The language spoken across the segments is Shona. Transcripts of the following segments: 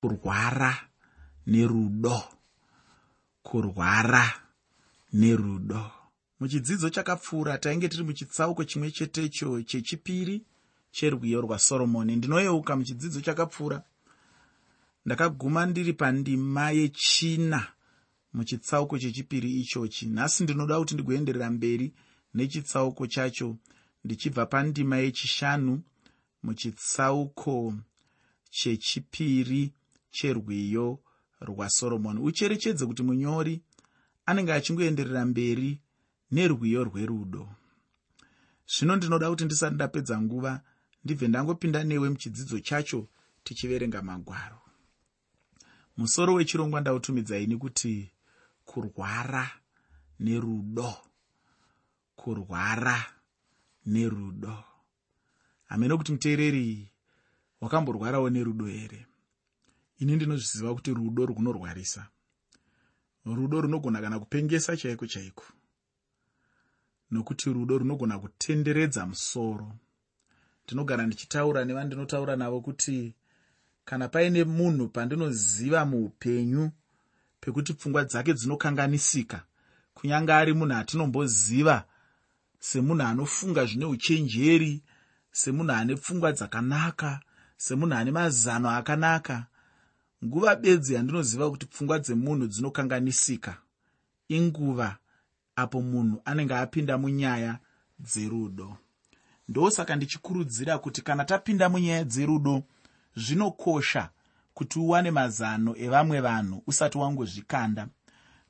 kurwara nerudo. Kurwara nerudo. Muchidzidzo chakapfuura tainge tiri muchitsauko chimwe chetecho chechipiri cherwiyo rwasoromoni. Ndinoyeuka muchidzidzo chakapfuura. Ndakaguma ndiri pandima yechina muchitsauko chechipiri ichochi nhasi ndinoda kuti ndigoenderera mberi nechitsauko chacho ndichibva pandima yechishanu muchitsauko chechipiri cherwiyo rwasoromoni ucherechedze kuti munyori anenge achingoenderera mberi nerwiyo rwerudo. Zvino ndinoda kuti ndisati ndapedza nguva ndibve ndangopinda newe muchidzidzo chacho tichiverenga magwaro. Musoro wechirongwa ndautumidzaini kuti kurwara nerudo. Kurwara nerudo. Hamene kuti muteereri wakamborwarawo nerudo here ini ndinozviziva kuti rudo runorwarisa rudo runogona kana kupengesa chaiko chaiko. Nokuti rudo runogona kutenderedza musoro. Ndinogara ndichitaura nevandinotaura navo kuti kana paine munhu pandinoziva muupenyu pekuti pfungwa dzake dzinokanganisika kunyange ari munhu atinomboziva semunhu anofunga zvine uchenjeri semunhu ane pfungwa dzakanaka semunhu ane mazano akanaka nguva bedzi yandinoziva kuti pfungwa dzemunhu dzinokanganisika. Inguva apo munhu anenge apinda munyaya dzerudo. Ndosaka ndichikurudzira kuti kana tapinda munyaya dzerudo zvinokosha kuti uwane mazano evamwe vanhu usati wangozvikanda.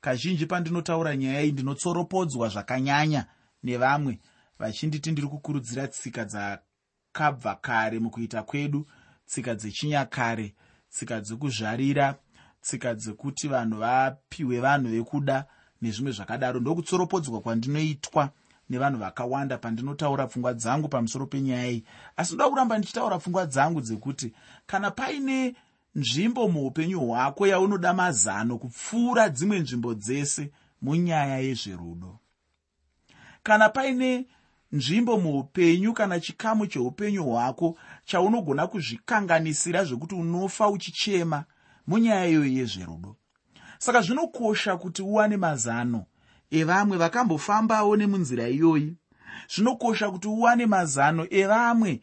Kazhinji pandinotaura nyaya iyi ndinotsoropodzwa zvakanyanya nevamwe vachinditi ndiri kukurudzira tsika dzakabva kare mukuita kwedu tsika dzechinyakare tsika dzekuzvarira tsika dzekuti vanhu vapiwe vanhu vekuda nezvimwe zvakadaro. Ndokutsoropodzwa kwandinoitwa nevanhu vakawanda pandinotaura pfungwa dzangu pamusoro penyaya iyi. Asi ndoda kuramba ndichitaura pfungwa dzangu dzekuti kana paine nzvimbo muupenyu hwako yaunoda mazano kupfuura dzimwe nzvimbo dzese munyaya yezverudo. Kana paine nzvimbo muupenyu kana chikamu cheupenyu hwako chaunogona kuzvikanganisira zvekuti unofa uchichema munyaya iyoyi yezverudo. Saka zvinokosha kuti uwane mazano evamwe vakambofambawo nemunzira iyoyi. Zvinokosha kuti uwane mazano evamwe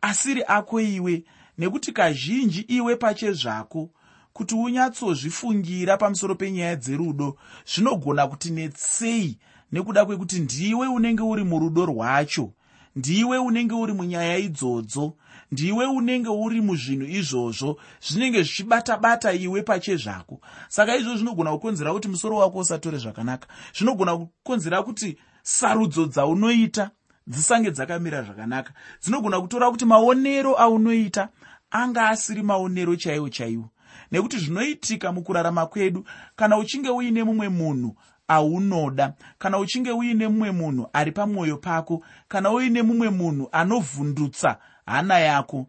asiri ako iwe nekuti kazhinji iwe pachezvako kuti unyatsozvifungira pamusoro penyaya dzerudo. Zvinogona kuti netsei nekuda kwekuti ndiwe unenge uri murudo rwacho ndiwe unenge uri munyaya idzodzo ndiwe unenge uri muzvinhu izvozvo zvinenge zvichibata-bata iwe pachezvako saka izvo zvinogona kukonzera kuti musoro wako usatore zvakanaka zvinogona kukonzera kuti sarudzo dzaunoita dzisange dzakamira zvakanaka dzinogona kutora kuti maonero aunoita anga asiri maonero chaiwo chaiwo. Nekuti zvinoitika mukurarama kwedu kana uchinge uine mumwe munhu aunoda. Kana uchinge uine mumwe munhu ari pamwoyo pako kana uine mumwe munhu anovhundutsa hana yako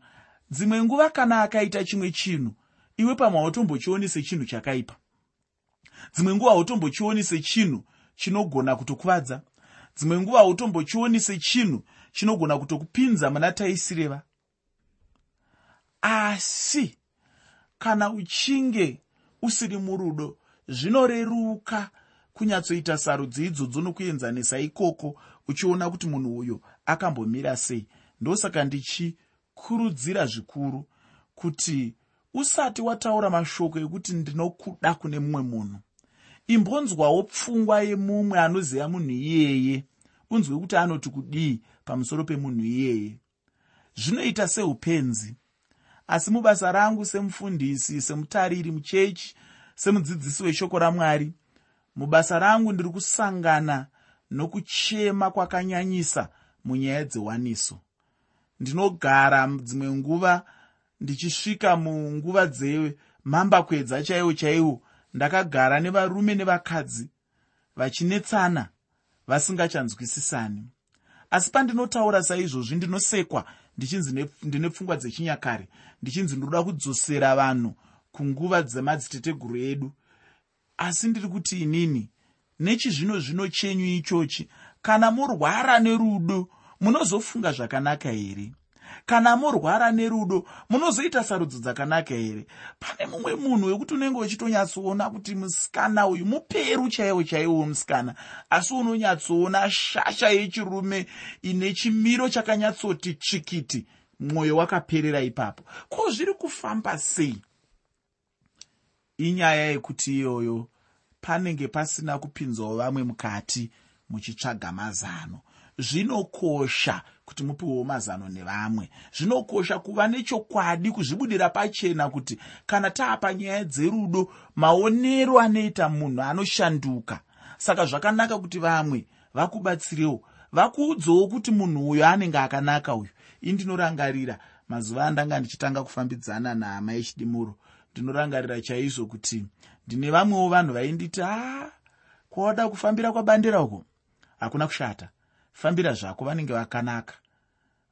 dzimwe nguva kana akaita chimwe chinhu iwe pamwe hautombochioni sechinhu chakaipa. Dzimwe nguva hautombochioni sechinhu chinogona kutokuvadza. Dzimwe nguva hautombochioni sechinhu chinogona kutokupinza muna taisireva. Asi kana uchinge usiri murudo zvinoreruka kunyatsoita sarudzo idzodzo nokuenzanisa ikoko uchiona kuti munhu uyo akambomira sei. Ndosaka ndichikurudzira zvikuru kuti usati wataura mashoko ekuti ndinokuda kune mumwe munhu. Imbonzwawo pfungwa yemumwe anoziva munhu iyeye. Unzwe kuti anoti kudii pamusoro pemunhu iyeye. Zvinoita seupenzi. Asi mubasa rangu semufundisi semutariri muchechi semudzidzisi weshoko ramwari mubasa rangu ndiri kusangana nokuchema kwakanyanyisa munyaya dzewaniso ndinogara dzimwe nguva ndichisvika munguva dzemhambakwedza chaiwo chaiwo. Ndakagara nevarume nevakadzi vachinetsana vasingachanzwisisani. Asi pandinotaura saizvozvi ndinosekwa ndichinzi ndine pfungwa dzechinyakare. Ndichinzi ndinoda kudzosera vanhu kunguva dzemadziteteguru edu asi ndiri kuti inini nechizvino zvino chenyu ichochi kana murwara nerudo munozofunga zvakanaka here? Kana murwara nerudo munozoita sarudzo dzakanaka here? Pane mumwe munhu wekuti unenge uchitonyatsoona kuti musikana uyu muperu chaiwo chaiwo musikana asi unonyatsoona shasha yechirume ine chimiro chakanyatsoti tsvikiti mwoyo wakaperera ipapo. Ko zviri kufamba sei? Inyaya yekuti iyoyo panenge pasina kupinzawo vamwe mukati muchitsvaga mazano. Zvinokosha kuti mupiwewo mazano nevamwe. Zvinokosha kuva nechokwadi kuzvibudira pachena kuti kana taapa nyaya dzerudo maonero anoita munhu anoshanduka. Saka zvakanaka kuti vamwe vakubatsirewo vakuudzowo kuti munhu uyo anenge akanaka uyu. Ii ndinorangarira mazuva andanga ndichitanga kufambidzana nahama yechidimuro ndinorangarira chaizvo kuti ndine vamwewo vanhu vainditi a kwauda kufambira kwabandira uko hakuna kushata. Fambira zvako vanenge vakanaka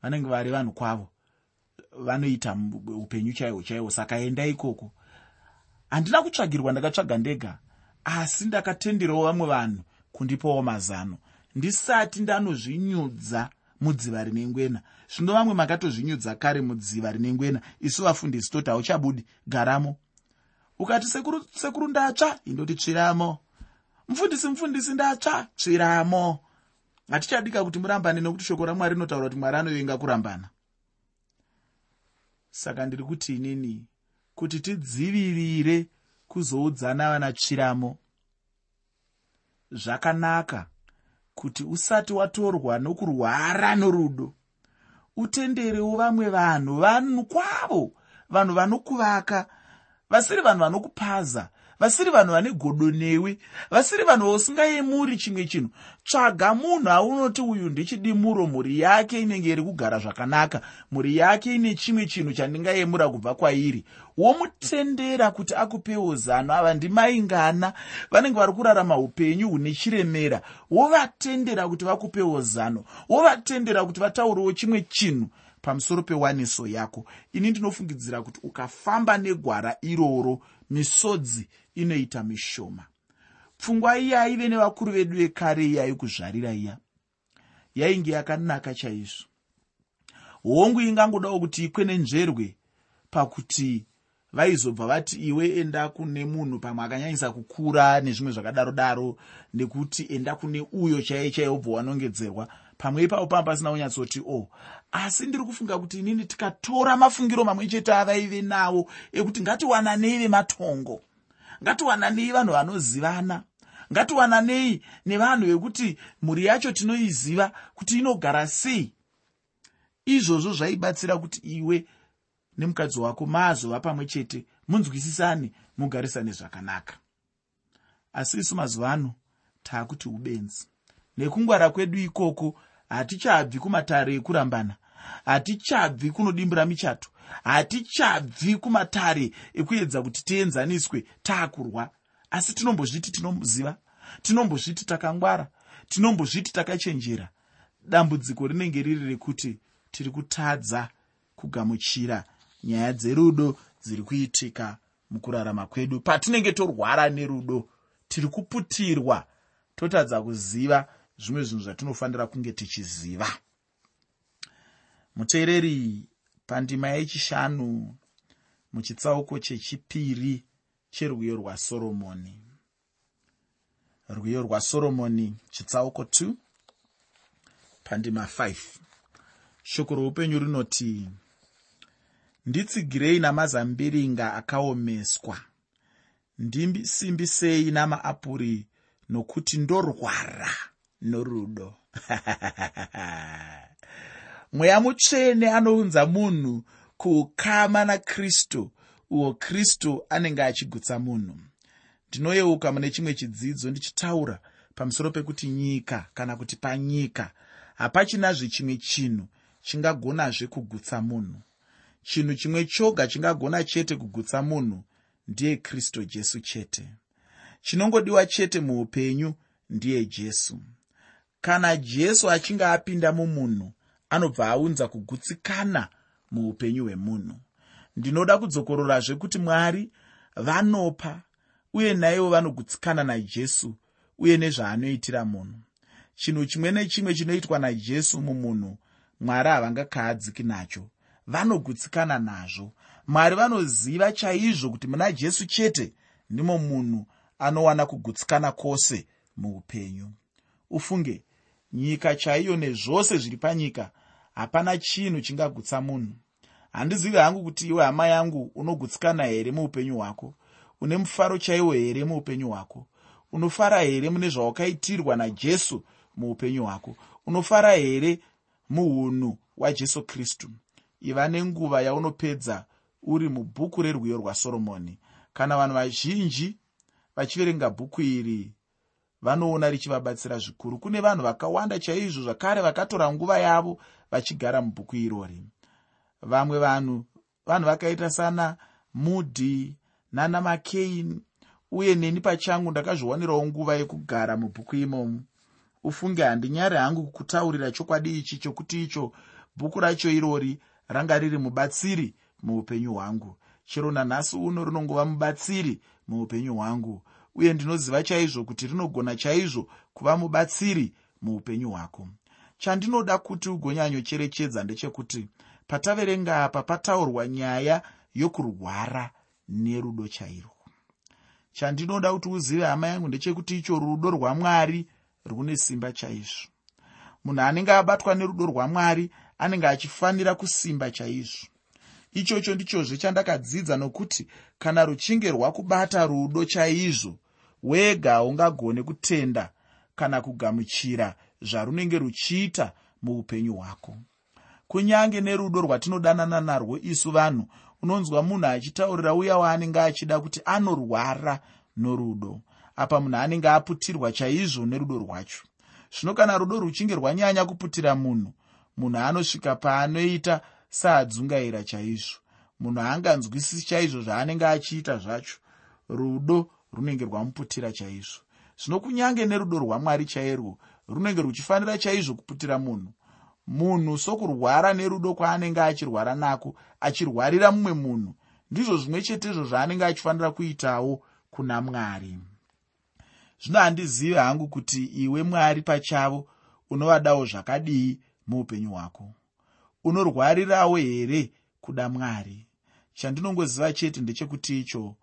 vanenge vari vanhu kwavo vanoita upenyu chaihwo chaihwo saka enda ikoko. Handina kutsvagirwa ndakatsvaga ndega asi ndakatenderawo vamwe vanhu kundipawo mazano. Ndisati ndanozvinyudza mudziva rine ngwena. Zvino vamwe makatozvinyudza kare mudziva rine ngwena isu vafundisi toti hauchabudi garamo. Ukati sekuru, sekuru ndatsva indoti tsviramo. Mufundisi mufundisi ndatsva tsviramo. Hatichadika kuti murambane nokuti shoko ramwari rinotaura kuti mwari anovenga kurambana. Saka ndiri kuti inini kuti tidzivirire kuzoudzana vana tsviramo. Zvakanaka kuti usati watorwa nokurwara norudo utenderewo vamwe vanhu vanhu kwavo vanhu vanokuvaka vasiri vanhu vanokupaza vasiri vanhu vane godo newe vasiri vanhu vausingayemuri chimwe chinhu. Tsvaga munhu aunoti uyu ndichidimuro mhuri yake inenge iri kugara zvakanaka mhuri yake ine chimwe chinhu chandingayemura kubva kwairi. Womutendera kuti akupewo zano ava ndimaingana vanenge vari kurarama upenyu hune chiremera. Wovatendera kuti vakupewo zano wovatendera kuti vataurewo chimwe chinhu pamusoro pewaniso yako. Ini ndinofungidzira kuti ukafamba negwara iroro misodzi inoita mishoma. Pfungwa iya aive nevakuru vedu vekare yaikuzvarira iya yainge yakanaka chaizvo. Hongu ingangodawo kuti ikwenenzverwe pakuti vaizobva vati iwe enda kune munhu pamwe akanyanyisa kukura nezvimwe zvakadaro daro nekuti enda kune uyo chaiye chaiyobva wanongedzerwa. Pamwe ipapo pamba pasina kunyatsoti o oh. asi ndiri kufunga kuti inini tikatora mafungiro mamwe chete avaive nawo ekuti ngatiwananei vematongo ngatiwananei vanhu vanozivana. Ngatiwananei nevanhu vekuti mhuri yacho tinoiziva kuti inogara sei. Izvozvo zvaibatsira kuti iwe nemukadzi wako maazova pamwe chete munzwisisane mugarisane zvakanaka. Asi isu mazuva ano taakuti ubenzi. Nekungwara kwedu ikoko hatichabvi kumatare ekurambana hatichabvi kunodimbura michato hatichabvi kumatare ekuedza kuti tienzaniswe taakurwa. Asi tinombozviti tinoziva tinombozviti takangwara tinombozviti takachenjera. Dambudziko rinenge riri rekuti tiri kutadza kugamuchira nyaya dzerudo dziri kuitika mukurarama kwedu. Patinenge torwara nerudo tiri kuputirwa. Totadza kuziva zvimwe zvinhu zvatinofanira kunge tichiziva. Muteereri pandima yechishanu muchitsauko chechipiri cherwiyo rwasoromoni. Rwiyo rwasoromoni chitsauko 2 pandima 5 shoko roupenyu rinoti nditsigirei namazambiringa akaomeswa. Ndisimbisei namaapuri nokuti ndorwara norudo mweya mutsvene anounza munhu kuukama nakristu uwo kristu anenge achigutsa munhu. Ndinoyeuka mune chimwe chidzidzo ndichitaura pamusoro pekuti nyika kana kuti panyika hapachinazve chimwe chinhu chingagonazve kugutsa munhu. Chinhu chimwe choga chingagona chete kugutsa munhu ndiye kristu jesu chete. Chinongodiwa chete muupenyu ndiye jesu. Kana jesu achinge apinda mumunhu anobva aunza kugutsikana muupenyu hwemunhu. Ndinoda kudzokororazve kuti mwari vanopa uye naivo vanogutsikana najesu uye nezvaanoitira munhu. Chinhu chimwe nechimwe chinoitwa najesu mumunhu mwari havangakahadziki nacho. Vanogutsikana nazvo. Mwari vanoziva chaizvo kuti muna jesu chete ndimo munhu anowana kugutsikana kwose muupenyu. Ufunge nyika chaiyo nezvose zviri panyika hapana chinhu chingagutsa munhu. Handizivi hangu kuti iwe hama yangu unogutsikana here muupenyu hwako? Une mufaro chaiwo here muupenyu hwako? Unofara here mune zvawakaitirwa najesu muupenyu hwako? Unofara here muunhu hwajesu kristu? Iva nenguva yaunopedza uri mubhuku rerwiyo rwasoromoni kana vanhu vazhinji vachiverenga bhuku iri vanoona richivabatsira zvikuru. Kune vanhu vakawanda chaizvo zvakare vakatora nguva yavo vachigara mubhuku irori. Vamwe vanhu vanhu vakaita sana mudhi nana makein uye neni pachangu ndakazviwanirawo nguva yekugara mubhuku imomo. Ufunge handinyari hangu kutaurira chokwadi ichi chokuti icho bhuku racho irori ranga riri mubatsiri muupenyu hwangu. Chero nanhasi uno rinongova mubatsiri muupenyu hwangu. Uye ndinoziva chaizvo kuti rinogona chaizvo kuva mubatsiri muupenyu hwako chandinoda kuti ugonyanyocherechedza ndechekuti pataverenga apa pataurwa nyaya yokurwara nerudo chairwo chandinoda kuti uzive hama yangu ndechekuti icho rudo rwamwari rune simba chaizvo. Munhu anenge abatwa nerudo rwamwari anenge achifanira kusimba chaizvo. Ichocho ndichozve chandakadzidza nokuti kana ruchinge rwakubata rudo chaizvo wega haungagone kutenda kana kugamuchira zvarunenge ruchiita muupenyu hwako. Kunyange nerudo rwatinodanana narwo isu vanhu unonzwa munhu achitaurira uya waanenge achida kuti anorwara norudo apa munhu anenge aputirwa chaizvo nerudo rwacho. Zvino kana rudo ruchinge rwanyanya kuputira munhu munhu anosvika paanoita saadzungaira chaizvo. Munhu haanganzwisisi chaizvo zvaanenge achiita zvacho rudo runenge rwamuputira chaizvo. Zvino kunyange nerudo rwamwari chairwo runenge ruchifanira chaizvo kuputira munhu. Munhu sokurwara nerudo kwaanenge achirwara nako achirwarira mumwe munhu ndizvo zvimwe chetezvo zvaanenge achifanira kuitawo kuna mwari. Zvino handizivi hangu kuti iwe mwari pachavo unovadawo zvakadii muupenyu hwako. Unorwarirawo here kuda mwari? Chandinongoziva chete ndechekuti icho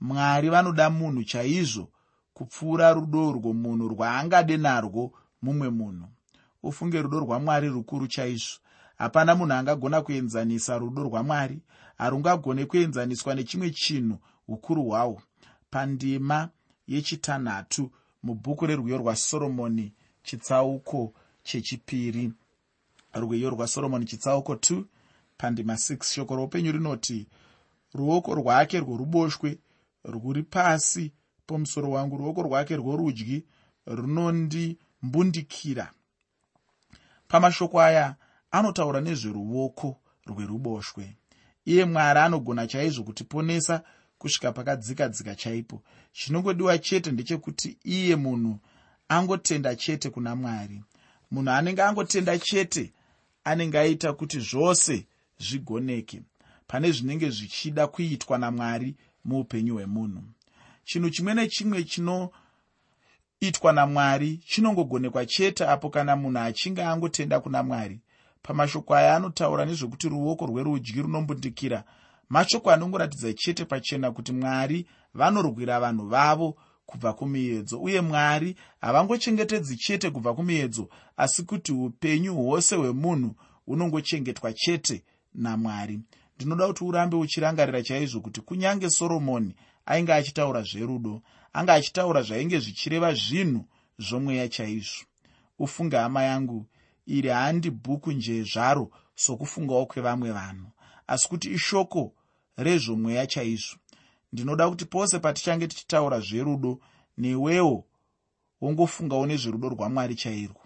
mwari vanoda munhu chaizvo kupfuura rudo urwo munhu rwaangade narwo mumwe munhu. Ufunge rudo rwamwari rukuru chaizvo. Hapana munhu angagona kuenzanisa rudo rwamwari harungagone kuenzaniswa nechimwe chinhu ukuru hwahwo pandima yechitanhatu mubhuku rerwiyo rwasoromoni chitsauko chechipiri. Rwiyo rwasoromoni chitsauko 2 pandima 6 shoko roupenyu rinoti ruoko rwake rworuboshwe rwuri pasi. Pomusoro wangu ruoko rwake rworudyi runondimbundikira pamashoko aya anotaura nezveruoko rweruboshwe. Iye mwari anogona chaizvo kutiponesa kusvika pakadzika dzika chaipo. Chinongodiwa chete ndechekuti iye munhu angotenda chete kuna mwari. Munhu anenge angotenda chete anenge aita kuti zvose zvigoneke. Pane zvinenge zvichida kuitwa namwari muupenyu hwemunhu. Chinhu chimwe nechimwe chinoitwa namwari chinongogonekwa chete apo kana munhu achinge angotenda kuna mwari. Pamashoko aya anotaura nezvekuti ruoko rwerudyi runombundikira mashoko anongoratidza chete pachena kuti mwari vanorwira vanhu vavo kubva kumiedzo uye mwari havangochengetedzi chete kubva kumiedzo asi kuti upenyu hwose hwemunhu hunongochengetwa chete namwari. Ndinoda kuti urambe uchirangarira chaizvo kuti kunyange soromoni ainge achitaura zverudo anga achitaura zvainge zvichireva zvinhu zvomweya chaizvo. Ufunge hama yangu iri handi bhuku njee zvaro sokufungawo kwevamwe vanhu asi kuti ishoko rezvomweya chaizvo. Ndinoda kuti pose patichange tichitaura zverudo newewo wongofungawo nezverudo rwamwari chairwo.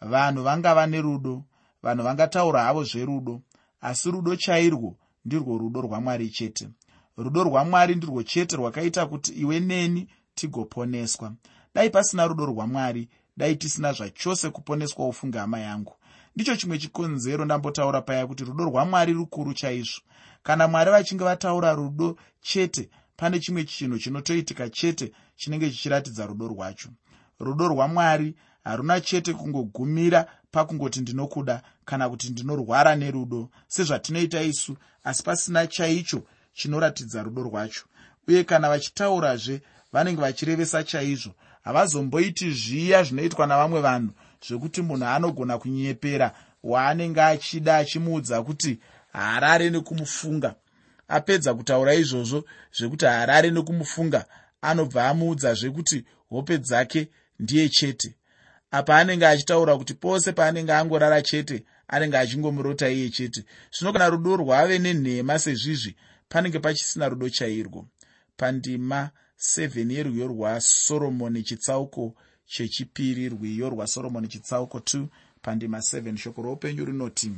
Vanhu vangava nerudo vanhu vangataura havo zverudo asi rudo chairwo ndirwo rudo rwamwari chete rudo rwamwari ndirwo chete rwakaita kuti iwe neni tigoponeswa. Dai pasina rudo rwamwari dai tisina zvachose kuponeswa ufunge hama yangu. Ndicho chimwe chikonzero ndambotaura paya kuti rudo rwamwari rukuru chaizvo. Kana mwari vachinge vataura rudo chete pane chimwe chinhu chinotoitika chete chinenge chichiratidza rudo rwacho. Rudo rwamwari haruna chete kungogumira pakungoti ndinokuda kana kuti ndinorwara nerudo sezvatinoita isu asi pasina chaicho chinoratidza rudo rwacho. Uye kana vachitaurazve vanenge vachirevesa chaizvo havazomboiti zviya zvinoitwa navamwe vanhu zvekuti munhu anogona kunyepera waanenge achida achimuudza kuti harare nekumufunga. Apedza kutaura izvozvo zvekuti harare nekumufunga anobva amuudzazve kuti hope dzake ndiye chete. Apa anenge achitaura kuti pose paanenge angorara chete anenge achingomurota iye chete. Zvino kana rudo rwave nenhema sezvizvi panenge pachisina rudo chairwo. Pandima 7 yerwiyo rwasoromoni chitsauko chechipiri rwiyo rwasoromoni chitsauko 2 pandima 7 shoko roupenyu rinoti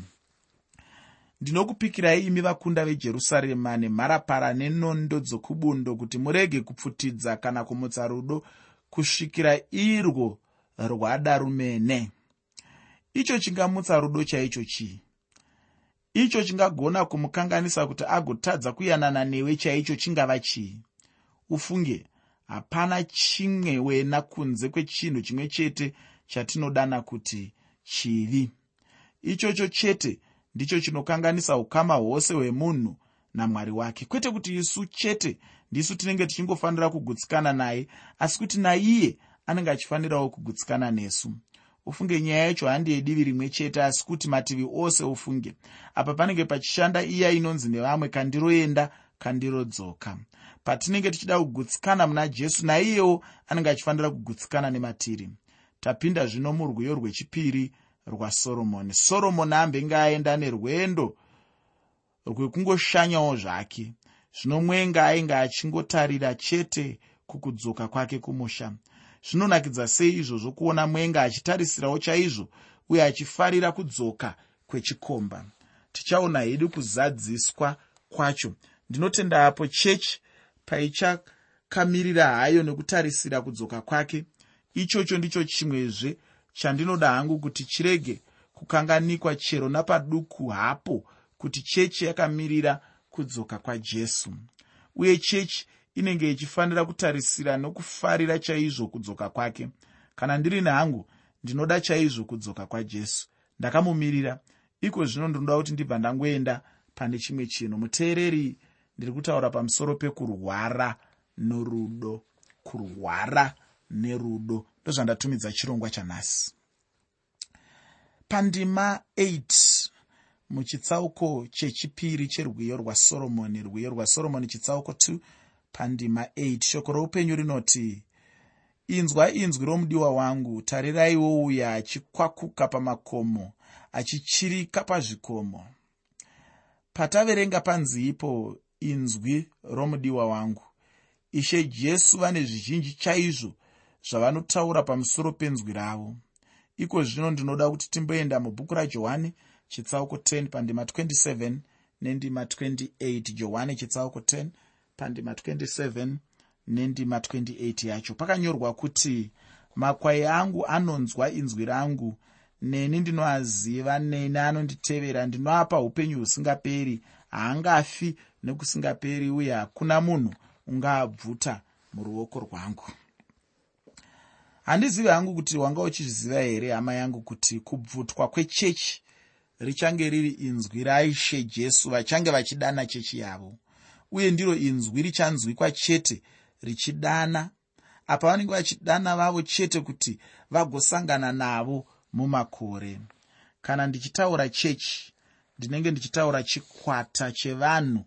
ndinokupikirai imi vakunda vejerusarema nemharapara nenondo dzokubundo kuti murege kupfutidza kana kumutsa rudo kusvikira irwo rwada rumene icho chingamutsa rudo chaicho chii icho chingagona kumukanganisa kuti agotadza kuyanana newe chaicho chingava chii? Ufunge hapana chimwe wena kunze kwechinhu chimwe chete chatinodana kuti chivi. Ichocho chete ndicho chinokanganisa ukama hwose hwemunhu namwari wake. Kwete kuti isu chete ndisu tinenge tichingofanira kugutsikana naye asi kuti naiye anenge achifanirawo kugutsikana nesu ufunge nyaya yacho handi yedivi rimwe chete asi kuti mativi ose ufunge. Apa panenge pachishanda iya inonzi nevamwe kandiroenda kandirodzoka. Patinenge tichida kugutsikana muna jesu naiyewo anenge achifanira kugutsikana nematiri. Tapinda zvino murwiyo rwechipiri rwasoromoni soromoni. Ambenge aenda nerwendo rwekungoshanyawo zvake. Zvino mwenga ainge achingotarira chete kukudzoka kwake kumusha zvinonakidza sei izvozvo kuona mwenga achitarisirawo chaizvo uye achifarira kudzoka kwechikomba. Tichaona hedu kuzadziswa kwacho. Ndinotenda apo chechi paichakamirira hayo nekutarisira kudzoka kwake. Ichocho ndicho chimwezve chandinoda hangu kuti chirege kukanganikwa chero napaduku hapo kuti chechi yakamirira kudzoka kwajesu. Uye chechi inenge ichifanira kutarisira nokufarira chaizvo kudzoka kwake. Kana ndiri nehangu ndinoda chaizvo kudzoka kwajesu. Ndakamumirira. Iko zvino ndinoda kuti ndibva ndangoenda pane chimwe chinhu. Muteereri ndiri kutaura pamusoro pekurwara norudo. Kurwara nerudo. Ndozvandatumidza chirongwa chanhasi. Pandima 8 muchitsauko chechipiri cherwiyo rwasoromoni rwiyo rwasoromoni chitsauko 2 pandima 8 shoko roupenyu rinoti inzwa inzwi romudiwa wangu. Tariraiwo uya achikwakuka pamakomo achichirika pazvikomo. Pataverenga panzi ipo inzwi romudiwa wangu. Ishe jesu vane zvizhinji chaizvo zvavanotaura pamusoro penzwi ravo. Iko zvino ndinoda kuti timboenda mubhuku rajohani chitsauko 10 pandima 27 nendima 28 johani chitsauko 10 pandima 27 nendima 28 yacho. Pakanyorwa kuti makwai angu anonzwa inzwi rangu. Neni ndinoaziva neni anonditevera. Ndinoapa upenyu husingaperi. Haangafi nekusingaperi uye hakuna munhu ungaabvuta muruoko rwangu. Handizivi hangu kuti wanga uchizviziva here hama yangu kuti kubvutwa kwechechi richange riri inzwi raishe jesu vachange vachidana chechi yavo uye ndiro inzwi richanzwikwa chete richidana. Apa vanenge vachidana vavo chete kuti vagosangana navo mumakore. Kana ndichitaura chechi ndinenge ndichitaura chikwata chevanhu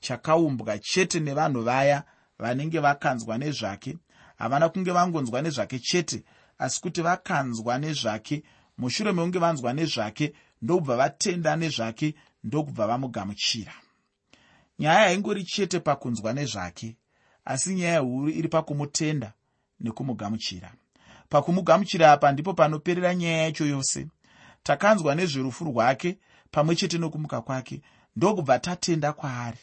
chakaumbwa chete nevanhu vaya vanenge vakanzwa nezvake. Havana kunge vangonzwa nezvake chete asi kuti vakanzwa nezvake mushure mekunge vanzwa nezvake ndokubva vatenda nezvake ndokubva vamugamuchira nyaya haingori chete pakunzwa nezvake asi nyaya huru iri pakumutenda nekumugamuchira. Pakumugamuchira apa ndipo panoperera nyaya yacho yose. Takanzwa nezverufu rwake pamwe chete nokumuka kwake ndokubva tatenda kwaari.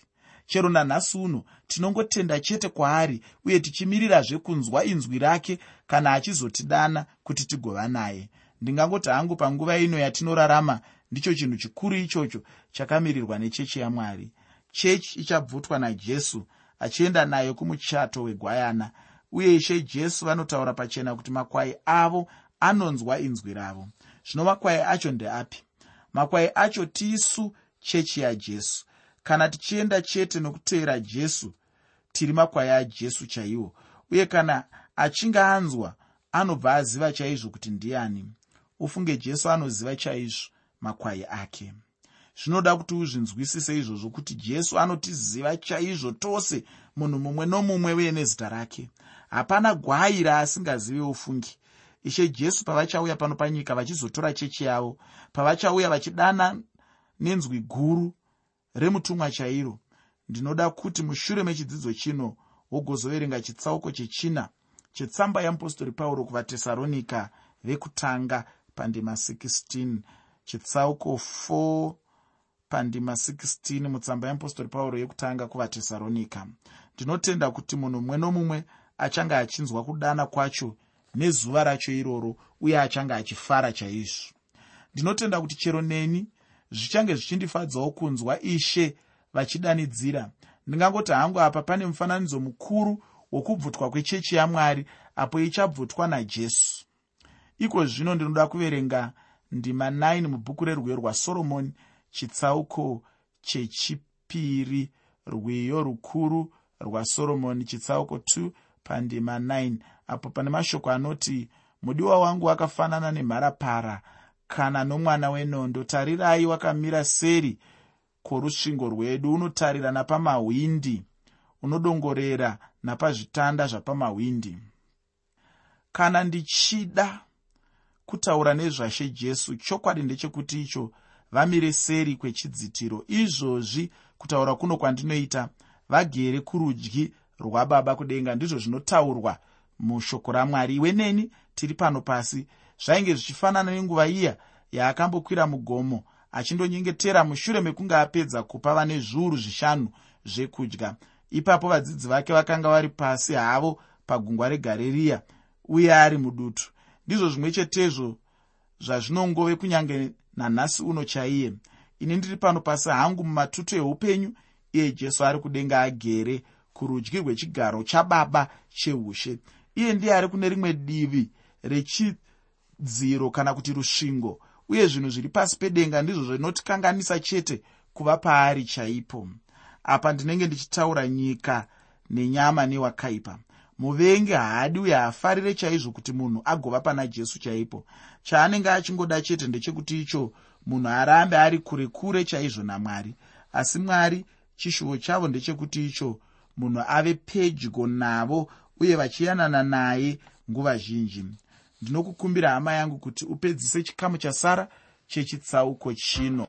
Chero nanhasi uno tinongotenda chete kwaari uye tichimirirazve kunzwa inzwi rake kana achizotidana kuti tigova naye. Ndingangoti hangu panguva ino yatinorarama ndicho chinhu chikuru ichocho chakamirirwa nechechi yamwari chechi ichabvutwa najesu achienda nayo kumuchato wegwayana. Uye ishe jesu vanotaura pachena kuti makwai avo anonzwa inzwi ravo. Zvino makwai acho ndeapi? Makwai acho tisu chechi yajesu kana tichienda chete nokutevera jesu tiri makwai ajesu chaiwo. Uye kana achinge anzwa anobva aziva chaizvo kuti ndiani. Ufunge jesu anoziva chaizvo makwai ake zvinoda kuti uzvinzwisise izvozvo kuti jesu anotiziva chaizvo tose munhu mumwe nomumwe uye nezita rake. Hapana gwai raasingazive ufungi. Ishe jesu pavachauya pano panyika vachizotora chechi yavo pavachauya vachidana nenzwi guru remutumwa chairo ndinoda kuti mushure mechidzidzo chino wogozoverenga chitsauko chechina chetsamba yeapostori pauro kuvatesaronika vekutanga pandima 16 chitsauko 4 pandima 16 mutsamba yeapostori pauro yekutanga kuvatesaronika ndinotenda kuti munhu mumwe nomumwe achange achinzwa kudana kwacho nezuva racho iroro uye achange achifara chaizvo. Ndinotenda kuti chero neni zvichange zvichindifadzawo kunzwa ishe vachidanidzira. Ndingangoti hangu apa pane mufananidzo mukuru wokubvutwa kwechechi yamwari apo ichabvutwa najesu. Iko zvino ndinoda kuverenga ndima 9 mubhuku rerwiyo rwasoromoni chitsauko chechipiri rwiyo rukuru rwasoromoni chitsauko 2 pandima 9 apo pane mashoko anoti mudiwa wangu wakafanana nemharapara kana nomwana wenondo. Tarirai wakamira seri kworusvingo rwedu. Unotarira napamahwindi unodongorera napazvitanda zvapamahwindi. Kana ndichida kutaura nezvashe jesu chokwadi ndechekuti icho vamire seri kwechidzitiro. Izvozvi kutaura kuno kwandinoita vagere kurudyi rwababa kudenga. Ndizvo zvinotaurwa mushoko ramwari. Iwe neni tiri pano pasi. Zvainge zvichifanana nenguva iya yaakambokwira mugomo achindonyengetera mushure mekunge apedza kupa vane zviuru zvishanu zvekudya. Ipapo vadzidzi vake vakanga vari pasi havo pagungwa regaririya uye ari mudutu. Ndizvo zvimwe chetezvo zvazvinongove kunyange nanhasi uno chaiye. Ini ndiri pano pasi hangu mumatutu eupenyu iye jesu ari kudenga agere kurudyi rwechigaro chababa cheushe iye ndiye ari kune rimwe divi rechidziro kana kuti rusvingo uye zvinhu zviri pasi pedenga ndizvo zvinotikanganisa chete kuva paari chaipo. Apa ndinenge ndichitaura nyika nenyama newakaipa muvengi haadi uye haafarire chaizvo kuti munhu agova pana jesu chaipo. Chaanenge achingoda chete ndechekuti icho munhu arambe ari kure kure chaizvo namwari. Asi mwari chishuvo chavo ndechekuti icho munhu ave pedyo navo uye vachiyanana naye nguva zhinji. Ndinokukumbira hama yangu kuti upedzise chikamu chasara chechitsauko chino